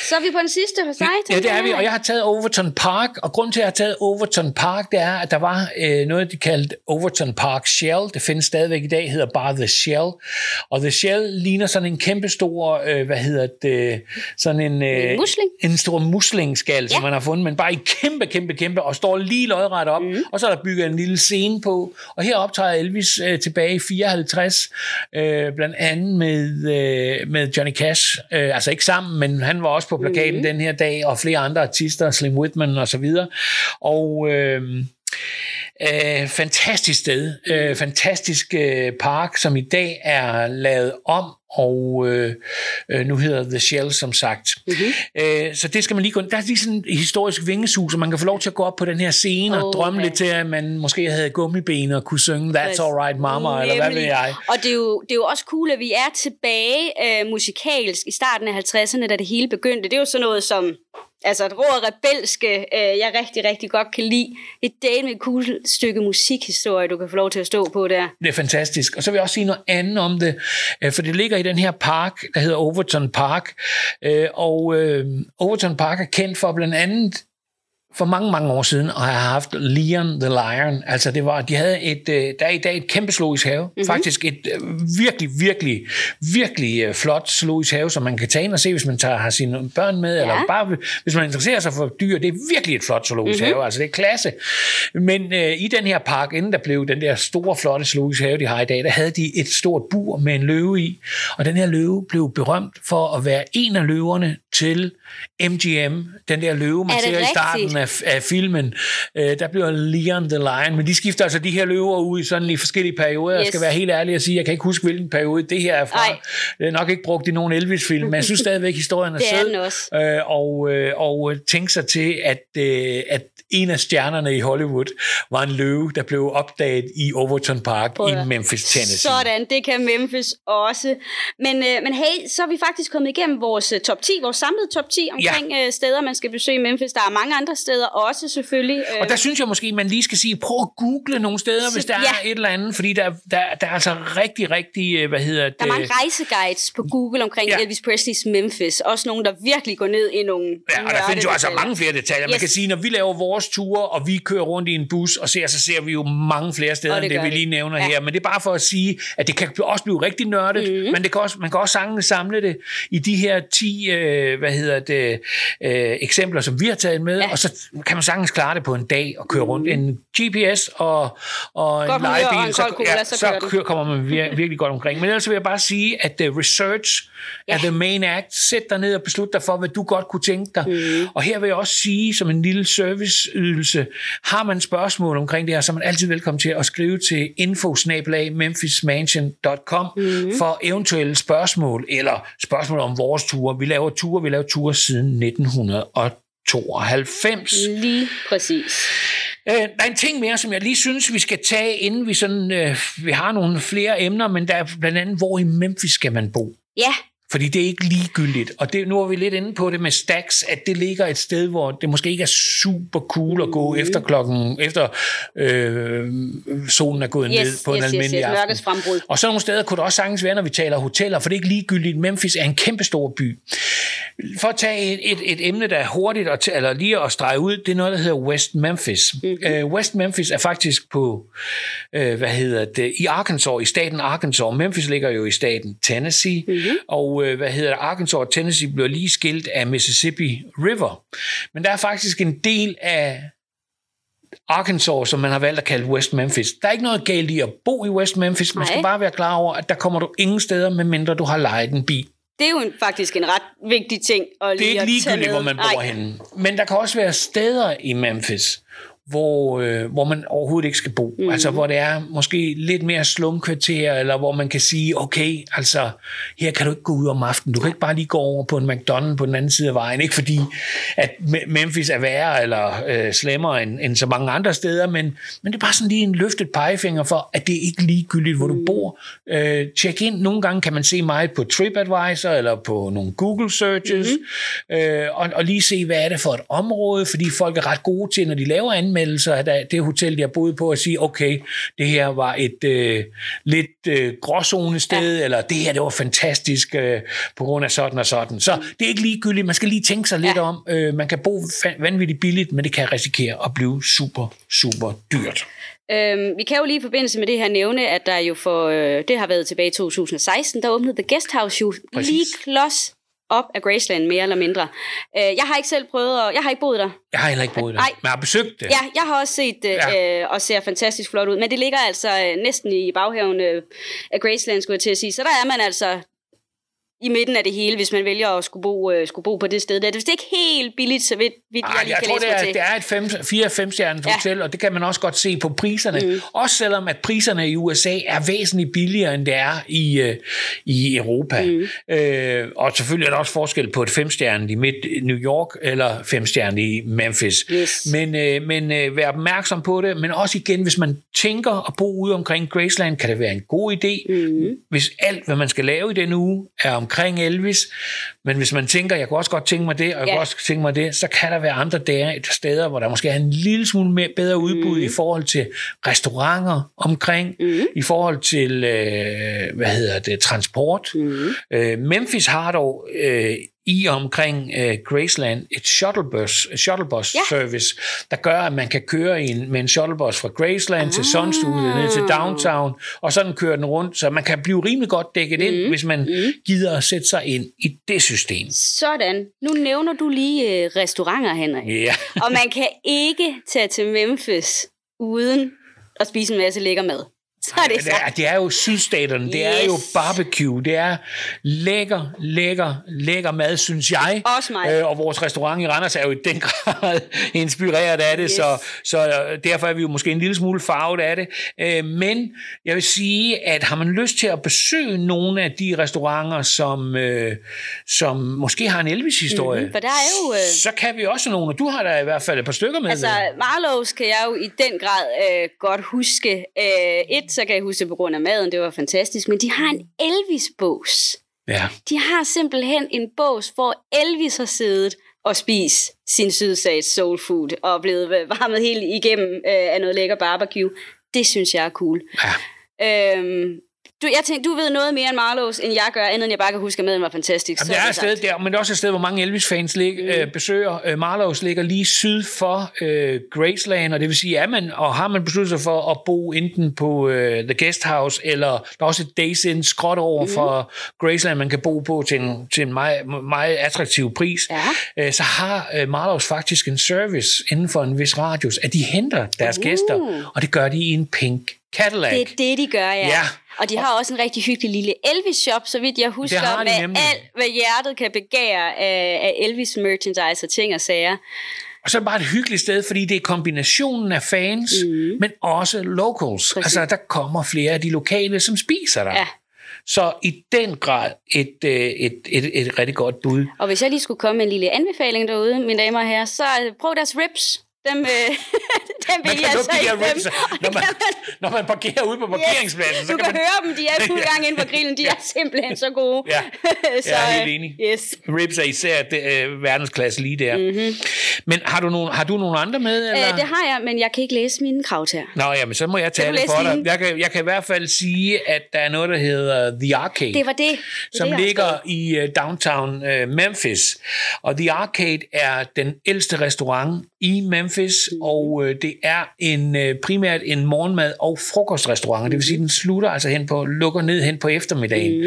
Så er vi på den sidste hos dig. Ja, det er vi, og jeg har taget Overton Park, og grund til, at jeg har taget Overton Park, det er, at der var øh, noget, de kaldte Overton Park Shell. Det findes stadigvæk i dag, hedder bare The Shell. Og The Shell ligner sådan en kæmpe stor, øh, hvad hedder det, sådan en... Øh, En musling? En stor muslingskal, ja. som man har fundet, men bare i kæmpe, kæmpe, kæmpe, og står lige lodret op, mm. og så er der bygget en lille scene på. Og her optræder Elvis øh, tilbage i 54, øh, blandt andet med, øh, med Johnny Cash, øh, altså ikke sammen, men han var også på plakaten mm. den her dag, og flere andre artister, Slim Whitman og så videre. Og... Øh, Øh, fantastisk sted, øh, fantastisk øh, park, som i dag er lavet om, og øh, øh, nu hedder The Shell, som sagt. Mm-hmm. Øh, så det skal man lige gå Der er lige sådan et historisk vingeshus, og man kan få lov til at gå op på den her scene og Okay. drømme lidt til, at man måske havde gummibene og kunne synge That's Alright Mama, eller hvad ved Nemlig. jeg. Og det er, jo, det er jo også cool, at vi er tilbage øh, musikalsk i starten af 50'erne, da det hele begyndte. Det er jo sådan noget som altså et rå og rebelske, øh, jeg rigtig, rigtig godt kan lide. Et date med cool stykke musikhistorie, du kan få lov til at stå på der. Det er fantastisk. Og så vil jeg også sige noget andet om det, øh, for det ligger i den her park, der hedder Overton Park. Øh, og øh, Overton Park er kendt for blandt andet for mange, mange år siden, og har haft Leon the Lion. Altså det var, de havde et, øh, der er i dag et kæmpe zoologisk have. Mm-hmm. Faktisk et øh, virkelig, virkelig, virkelig øh, flot zoologisk have, som man kan tage ind og se, hvis man tager, har sine børn med, ja. eller bare hvis man interesserer sig for dyr. Det er virkelig et flot zoologisk mm-hmm. have, altså det er klasse. Men øh, i den her park, inden der blev den der store, flotte zoologisk have, de har i dag, der havde de et stort bur med en løve i, og den her løve blev berømt for at være en af løverne til MGM, den der løve, man Er ser i starten rigtigt? af, af filmen. Øh, der bliver Leon the Lion, men de skifter altså de her løver ud i sådan i forskellige perioder. Yes. Jeg skal være helt ærlig og sige, jeg kan ikke huske, hvilken periode det her er fra. Ej. Det er nok ikke brugt i nogen Elvis-film, men jeg synes stadigvæk, historien er Det er sød. også. Øh, og, øh, og øh, tænke sig til, at, øh, at en af stjernerne i Hollywood var en løve, der blev opdaget i Overton Park Prøv i Memphis, Tennessee. Sådan, det kan Memphis også. Men, øh, men hey, så er vi faktisk kommet igennem vores øh, top 10, vores samlede top 10 omkring ja. øh, steder, man skal besøge i Memphis. Der er mange andre steder også selvfølgelig. Øh, Og der synes jeg måske, man lige skal sige, prøv at google nogle steder, hvis der ja. er et eller andet, fordi der, der, der er altså rigtig, rigtig, øh, hvad hedder det? der er mange rejseguides på Google omkring Ja. Elvis Presleys Memphis. Også nogle, der virkelig går ned i nogle Ja, og der findes jo altså mange flere detaljer. Man Yes. kan sige, når vi laver vores ture, og vi kører rundt i en bus og ser, så ser vi jo mange flere steder, Og end det det, vi lige nævner Ja. her. Men det er bare for at sige, at det kan også blive rigtig nørdet, mm-hmm. men det kan også, man kan også samle det i de her 10 øh, hvad hedder det, øh, eksempler, som vi har taget med, Ja. Og så kan man sagtens klare det på en dag og køre rundt. En GPS og, og en og lejebil, en så, cola, så så kører kommer man vir- virkelig godt omkring. Men ellers vil jeg bare sige, at uh, research ja. er the main act. Sæt dig ned og beslut dig for, hvad du godt kunne tænke dig. Mm. Og her vil jeg også sige, som en lille serviceydelse, har man spørgsmål omkring det her, så er man altid velkommen til at skrive til info-memphismansion.com mm. for eventuelle spørgsmål, eller spørgsmål om vores ture. Vi laver ture, vi laver ture siden 1992. Lige præcis. Øh, der er en ting mere, som jeg lige synes, vi skal tage, inden vi sådan, øh, vi har nogle flere emner, men der er blandt andet, hvor i Memphis skal man bo? Ja, Fordi det er ikke ligegyldigt. Og det, nu er vi lidt inde på det med Stax, at det ligger et sted, hvor det måske ikke er super cool at gå efter klokken, efter øh, solen er gået yes, ned på en yes, yes, almindelig yes, aften. mørkets frembrud. Og så nogle steder kunne det også sagtens være, når vi taler hoteller, for det er ikke ligegyldigt. Memphis er en kæmpe stor by. For at tage et, et, et emne, der er hurtigt, at, eller lige at strege ud, det er noget, der hedder West Memphis. Mm-hmm. Uh, West Memphis er faktisk på, uh, hvad hedder det, i Arkansas, i staten Arkansas. Memphis ligger jo i staten Tennessee, mm-hmm. og uh, hvad hedder det, Arkansas og Tennessee bliver lige skilt af Mississippi River. Men der er faktisk en del af Arkansas, som man har valgt at kalde West Memphis. Der er ikke noget galt i at bo i West Memphis. Man Nej. skal bare være klar over, at der kommer du ingen steder, medmindre du har lejet en bil. Det er jo en, faktisk en ret vigtig ting at Det er lige ikke ligegyldigt, hvor man bor Nej. henne. Men der kan også være steder i Memphis, hvor, øh, hvor man overhovedet ikke skal bo. Mm. Altså hvor det er måske lidt mere slumkvarter, eller hvor man kan sige, okay, altså her kan du ikke gå ud om aftenen. Du kan ikke bare lige gå over på en McDonald's på den anden side af vejen. Ikke fordi, at Memphis er værre eller øh, slemmere end, end så mange andre steder, men, men det er bare sådan lige en løftet pegefinger for, at det er ikke ligegyldigt, hvor du bor. Øh, check ind. Nogle gange kan man se meget på TripAdvisor eller på nogle Google searches, mm-hmm. øh, og, og lige se, hvad er det for et område, fordi folk er ret gode til, når de laver anmeldelser af det hotel, de har boet på, at sige, okay, det her var et øh, lidt øh, gråzone sted, ja. eller det her, det var fantastisk øh, på grund af sådan og sådan. Så det er ikke ligegyldigt, man skal lige tænke sig lidt ja. om. Øh, man kan bo vanvittigt billigt, men det kan risikere at blive super, super dyrt. Øhm, vi kan jo lige i forbindelse med det her nævne, at der jo for, øh, det har været tilbage i 2016, der åbnede The Guest House jo Præcis. lige klods op af Graceland, mere eller mindre. Øh, jeg har ikke selv prøvet, og jeg har ikke boet der. Jeg har heller ikke boet der, Nej. men jeg har besøgt det. Ja, jeg har også set det, ja. øh, og ser fantastisk flot ud. Men det ligger altså øh, næsten i baghaven øh, af Graceland, skulle jeg til at sige. Så der er man altså i midten af det hele, hvis man vælger at skulle bo, øh, skulle bo på det sted. Det er ikke helt billigt, så vidt, vidt Ej, jeg lige jeg kan tror, læse det er, til. det er et fem, fire 5 stjernet ja. hotel, og det kan man også godt se på priserne. Mm. Også selvom at priserne i USA er væsentligt billigere, end det er i, øh, i Europa. Mm. Øh, og selvfølgelig er der også forskel på et 5 stjernet i midt New York, eller 5 stjernet i Memphis. Yes. Men, øh, men øh, vær opmærksom på det, men også igen, hvis man tænker at bo ude omkring Graceland, kan det være en god idé, mm. hvis alt, hvad man skal lave i den uge, er omkring omkring Elvis, men hvis man tænker, jeg kunne også godt tænke mig det, og jeg ja. kunne også tænke mig det, så kan der være andre der, steder, hvor der måske er en lille smule mere, bedre udbud mm. i forhold til restauranter omkring, mm. i forhold til, øh, hvad hedder det, transport. Mm. Øh, Memphis har dog øh, i og omkring uh, Graceland et shuttlebus, shuttlebus ja. service, der gør, at man kan køre en, med en shuttlebus fra Graceland ah. til Sunstudiet ned til downtown, og sådan kører den rundt, så man kan blive rimelig godt dækket mm. ind, hvis man mm. gider at sætte sig ind i det system. Sådan. Nu nævner du lige uh, restauranter, Henrik. Ja. og man kan ikke tage til Memphis uden at spise en masse lækker mad så er det så. Det er, det er jo sydstaterne, det yes. er jo barbecue, det er lækker, lækker, lækker mad, synes jeg. Også mig. Øh, og vores restaurant i Randers er jo i den grad inspireret af det, yes. så, så øh, derfor er vi jo måske en lille smule farvet af det. Øh, men jeg vil sige, at har man lyst til at besøge nogle af de restauranter, som, øh, som måske har en Elvis-historie, mm, for der er jo, øh... så kan vi også nogle, og du har der i hvert fald et par stykker med. Altså, Marlows kan jeg jo i den grad øh, godt huske. Øh, et så kan jeg huske det på grund af maden, det var fantastisk, men de har en Elvis-bås. Ja. De har simpelthen en bås, hvor Elvis har siddet og spist sin sydsats soul food, og blevet varmet helt igennem øh, af noget lækker barbecue. Det synes jeg er cool. Ja. Øhm, du, jeg tænkte, du ved noget mere end Marlos, end jeg gør, andet end jeg bare kan huske, at maden var fantastisk. Jamen, det er et sted der, men det er også et sted, hvor mange Elvis-fans lig, mm. øh, besøger. Øh, Marlos ligger lige syd for øh, Graceland, og det vil sige, at man, og har man besluttet sig for at bo enten på øh, The Guest House, eller der er også et Days Inn skråt over mm. for Graceland, man kan bo på til en, til en meget, meget attraktiv pris, ja. øh, så har øh, Marlos faktisk en service inden for en vis radius, at de henter deres uh. gæster, og det gør de i en pink Cadillac. Det er det, de gør, ja. ja. Og de har også en rigtig hyggelig lille Elvis-shop, så vidt jeg husker, med alt, hvad hjertet kan begære af, af Elvis-merchandise og ting og sager. Og så er det bare et hyggeligt sted, fordi det er kombinationen af fans, mm. men også locals. Præcis. Altså, der kommer flere af de lokale, som spiser der. Ja. Så i den grad et, øh, et, et, et, et rigtig godt bud. Og hvis jeg lige skulle komme med en lille anbefaling derude, mine damer og herrer, så prøv deres ribs. Dem, øh, dem vil jeg altså ikke dem. Når man, når man parkerer ude på parkeringspladsen. Yes, så du kan, kan man... høre dem, de er fuld gang ind på grillen. De er simpelthen så gode. Ja, så, jeg er helt enig. Yes. Ribs er især det, øh, verdensklasse lige der. Mm-hmm. Men har du, nogen, har du nogen andre med? Eller? Øh, det har jeg, men jeg kan ikke læse mine kravtær. Nå ja, men så må jeg det for dig. Jeg kan, jeg kan i hvert fald sige, at der er noget, der hedder The Arcade. Det var det. det som det, ligger i uh, downtown uh, Memphis. Og The Arcade er den ældste restaurant i Memphis, mm. og øh, det er en øh, primært en morgenmad- og frokostrestaurant. Mm. Det vil sige, den slutter altså hen på, lukker ned hen på eftermiddagen.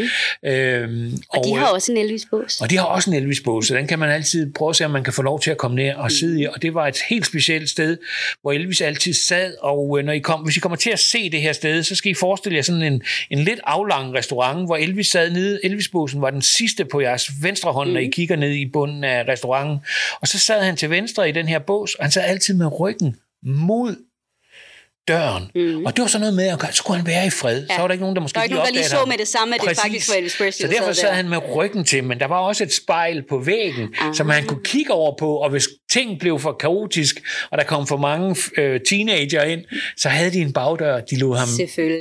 Mm. Øhm, og, og de har også en Elvis-bås. Og de har også en Elvis-bås, så den kan man altid prøve at se, om man kan få lov til at komme ned og mm. sidde i. Og det var et helt specielt sted, hvor Elvis altid sad, og øh, når I kom, hvis I kommer til at se det her sted, så skal I forestille jer sådan en, en lidt aflang restaurant, hvor Elvis sad nede. Elvis-båsen var den sidste på jeres venstre hånd, mm. når I kigger ned i bunden af restauranten. Og så sad han til venstre i den her bås, og han sad altid med ryggen mod døren. Mm. Og det var sådan noget med, at så kunne han være i fred. Ja. Så var der ikke nogen, der måske Der var ikke nogen, der lige så med det samme, at det faktisk var Elvis Presley, Så der derfor sad der. han med ryggen til, men der var også et spejl på væggen, Ah. som han kunne kigge over på, og hvis ting blev for kaotisk, og der kom for mange øh, teenager ind, så havde de en bagdør, de lod ham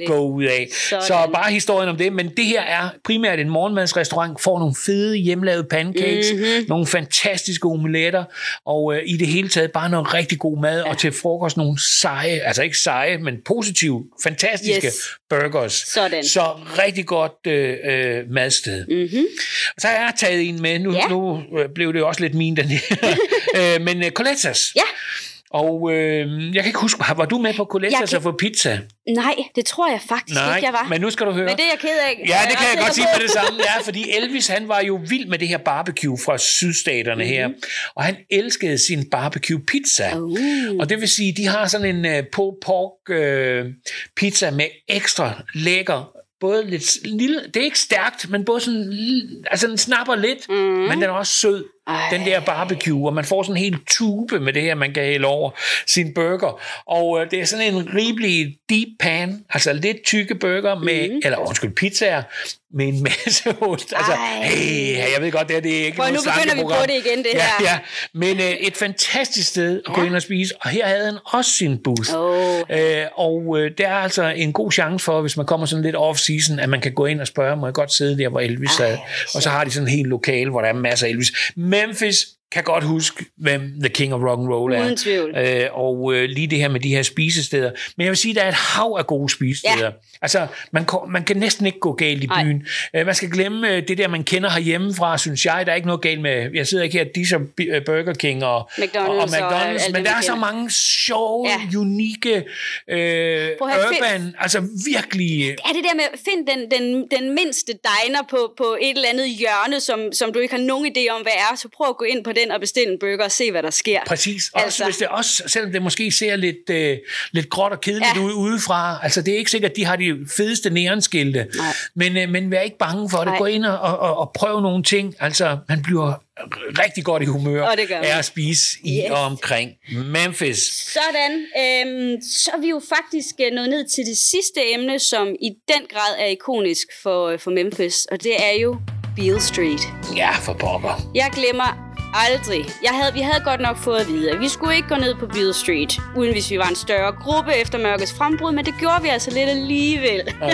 gå ud af. Sådan. Så bare historien om det, men det her er primært en morgenmadsrestaurant, får nogle fede hjemmelavede pancakes, Mhm. mm-hmm. nogle fantastiske omeletter, og øh, i det hele taget bare noget rigtig god mad, ja. og til frokost nogle seje, altså ikke seje, men positive, fantastiske Yes. burgers. Sådan. Så rigtig godt øh, øh, madsted. Mm-hmm. Så har jeg taget en med, nu, Ja. nu øh, blev det også lidt min, den her. øh, men øh, Colettas. Ja. Og øh, jeg kan ikke huske, var du med på Colettas Jeg kan- og få pizza? Nej, det tror jeg faktisk Nej, ikke, jeg var. men nu skal du høre. Men det er jeg ked af. Ja, det kan jeg godt sige med det samme. Ja, fordi Elvis, han var jo vild med det her barbecue fra sydstaterne mm-hmm. her. Og han elskede sin barbecue pizza. Uh. Og det vil sige, de har sådan en uh, pulled pork uh, pizza med ekstra lækker både lidt lille, det er ikke stærkt, men både sådan, altså den snapper lidt, mm. men den er også sød. Ej. Den der barbecue, og man får sådan en hel tube med det her, man kan hælde over sin burger. Og øh, det er sådan en rimelig deep pan, altså lidt tykke burger med, mm. eller undskyld, pizzaer, med en masse ost. Altså, Ej. hey, jeg ved godt, det, her, det er ikke Prøv, noget nu begynder vi på det igen, det ja, her. Ja, men øh, et fantastisk sted at gå Ja. ind og spise, og her havde han også sin bus. Åh. Øh, og øh, der er altså en god chance for, hvis man kommer sådan lidt off-season, at man kan gå ind og spørge, må jeg godt sidde der, hvor Elvis sad? Og så har de sådan en helt lokale, hvor der er masser af Elvis. Memphis kan godt huske, hvem The King of Rock and Roll er. Uden tvivl. Øh, og øh, lige det her med de her spisesteder. Men jeg vil sige, der er et hav af gode spisesteder. Ja. Altså, man, man kan næsten ikke gå galt i byen. Øh, man skal glemme øh, det der, man kender herhjemmefra, synes jeg. Der er ikke noget galt med, jeg sidder ikke her, de som øh, Burger King og McDonald's og, og, og McDonald's alt det, men der er så mange sjove, Ja. unikke, øh, at urban, altså virkelig... er det der med at finde den, den, den mindste diner på, på et eller andet hjørne, som, som du ikke har nogen idé om, hvad er, så prøv at gå ind på den og bestille en burger og se, hvad der sker. Præcis. Også Altså. hvis det også, selvom det måske ser lidt, øh, lidt gråt og kedeligt Ja. ud udefra. Altså, det er ikke sikkert, at de har de fedeste neonskilte. Nej. Men, øh, men vær ikke bange for det. Nej. Gå ind og, og, og prøv nogle ting. Altså, man bliver rigtig godt i humør Og det gør af at spise i Yes. og omkring Memphis. Sådan. Øhm, så er vi jo faktisk øh, nået ned til det sidste emne, som i den grad er ikonisk for, øh, for Memphis, og det er jo Beale Street. Ja, for pokker. Jeg glemmer aldrig. Jeg havde, vi havde godt nok fået at vide, at vi skulle ikke gå ned på Beale Street, uden hvis vi var en større gruppe efter mørkets frembrud, men det gjorde vi altså lidt alligevel. Ej,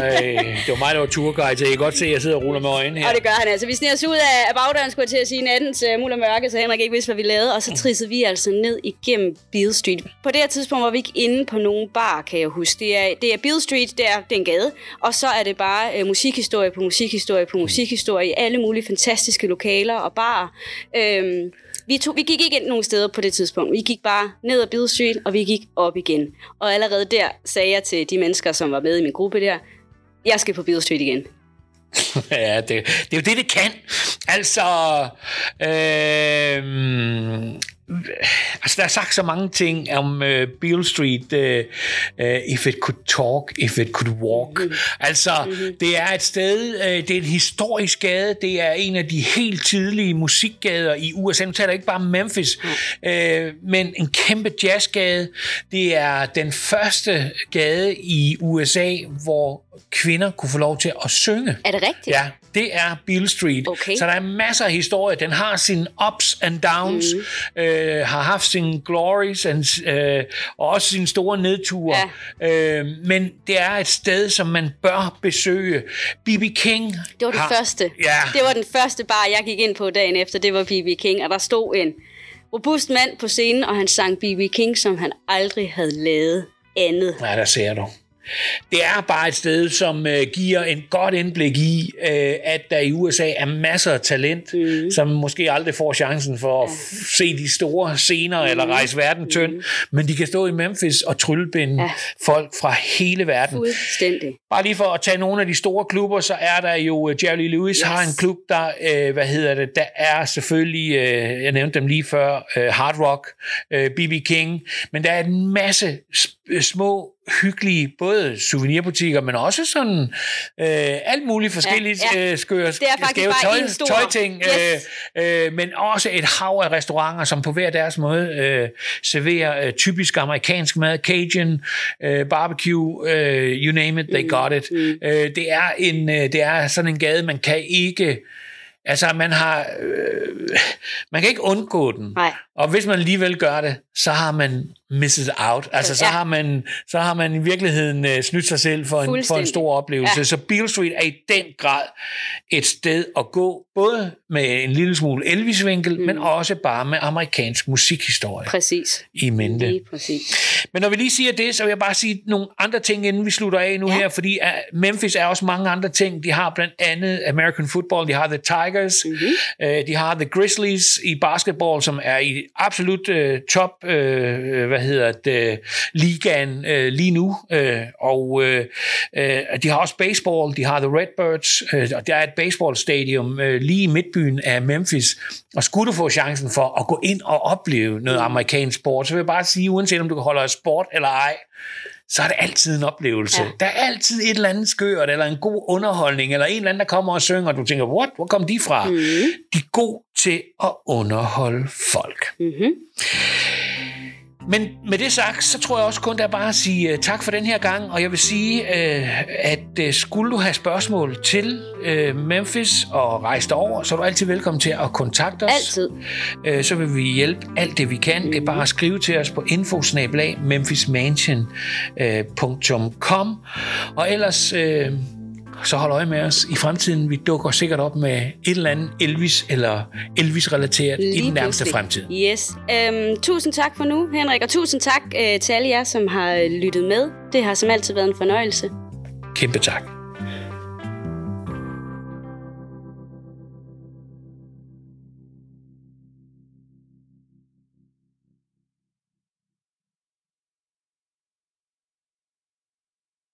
det var mig, der var turguide, så jeg kan godt se, at jeg sidder og ruller med øjnene her. Og det gør han altså. Vi sniger os ud af, bagdøren, skulle jeg til at sige, nattens uh, muld og mørke, så Henrik ikke vidste, hvad vi lavede. Og så trissede vi altså ned igennem Beale Street. På det her tidspunkt var vi ikke inde på nogen bar, kan jeg huske. Det er, det er Beale Street, det er, det er en gade. Og så er det bare uh, musikhistorie på musikhistorie på musikhistorie i alle mulige fantastiske lokaler og barer. Øhm, vi, tog, vi gik ikke ind nogen steder på det tidspunkt. Vi gik bare ned ad Beale Street, og vi gik op igen. Og allerede der sagde jeg til de mennesker, som var med i min gruppe der, jeg skal på Beale Street igen. ja, det, det er jo det, det kan. Altså, øh, altså, der er sagt så mange ting om øh, Beale Street. Øh, øh, if it could talk, if it could walk. Mm. Altså, det er et sted, øh, det er en historisk gade. Det er en af de helt tidlige musikgader i USA. Nu taler ikke bare Memphis, øh, men en kæmpe jazzgade. Det er den første gade i USA, hvor kvinder kunne få lov til at synge. Er det rigtigt? Ja, det er Beale Street. Okay. Så der er masser af historie. Den har sine ups and downs, mm. øh, har haft sine glories and, øh, og også sine store nedture. Ja. Øh, men det er et sted, som man bør besøge. B.B. King Det var det har, første. Ja, Det var den første bar, jeg gik ind på dagen efter. Det var B.B. King, og der stod en robust mand på scenen, og han sang B.B. King, som han aldrig havde lavet andet. Ja, der ser du. Det er bare et sted, som øh, giver en godt indblik i, øh, at der i USA er masser af talent, mm. som måske aldrig får chancen for at f- se de store scener mm. eller rejse verden tynd, mm. men de kan stå i Memphis og tryllebinde Ja. folk fra hele verden. Fuldstændig. Bare lige for at tage nogle af de store klubber, så er der jo, uh, Jerry Lewis Yes. har en klub, der, øh, hvad hedder det, der er selvfølgelig, øh, jeg nævnte dem lige før, øh, Hard Rock, øh, B.B. King, men der er en masse små, hyggelige, både souvenirbutikker, men også sådan øh, alt muligt forskelligt Ja, ja. øh, skøre, Det er skæve tøj, stor- tøjting, Yes. øh, øh, men også et hav af restauranter, som på hver deres måde øh, serverer øh, typisk amerikansk mad, Cajun, øh, barbecue, øh, you name it, they got it. Mm. Øh, det, er en, øh, det er sådan en gade, man kan ikke... Altså, man har... Øh, man kan ikke undgå den. Nej. Og hvis man alligevel gør det, så har man missed out. Altså, så, Ja. har man, så har man i virkeligheden øh, snydt sig selv for en, for en stor oplevelse. Ja. Så Beale Street er i den grad et sted at gå, både med en lille smule Elvis-vinkel, mm. men også bare med amerikansk musikhistorie Præcis. i mente. Lige præcis. Men når vi lige siger det, så vil jeg bare sige nogle andre ting, inden vi slutter af nu Ja. her, fordi Memphis er også mange andre ting. De har blandt andet American football, de har The Tigers, Mhm. mm-hmm. uh, de har The Grizzlies i basketball, som er i absolut uh, top, uh, hvad hedder det, ligaen uh, lige nu, uh, og uh, de har også baseball, de har The Redbirds, uh, og der er et baseball stadium uh, lige i midtbyen af Memphis, og skulle du få chancen for at gå ind og opleve noget amerikansk sport, så vil jeg bare sige, uanset om du holder af sport eller ej, så er det altid en oplevelse. Ja. Der er altid et eller andet skørt, eller en god underholdning, eller en eller anden, der kommer og synger, og du tænker, what? Hvor kom de fra? Mm. De er gode til at underholde folk. Mm-hmm. Men med det sagt, så tror jeg også kun, der er bare at sige uh, tak for den her gang, og jeg vil sige, uh, at uh, skulle du have spørgsmål til uh, Memphis og rejse derover, så er du altid velkommen til at kontakte os. Altid. Uh, så vil vi hjælpe alt det, vi kan. Det er bare at skrive til os på infosnablag memphismansion.com Og ellers... Uh, så hold øje med os i fremtiden. Vi dukker sikkert op med et eller andet Elvis eller Elvis-relateret i den nærmeste fremtid. Yes. Øhm, tusind tak for nu, Henrik, og tusind tak øh, til alle jer, som har lyttet med. Det har som altid været en fornøjelse. Kæmpe tak.